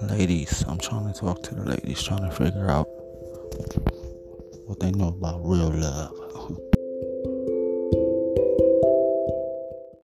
Ladies, I'm trying to talk to the ladies, trying to figure out what they know about real love.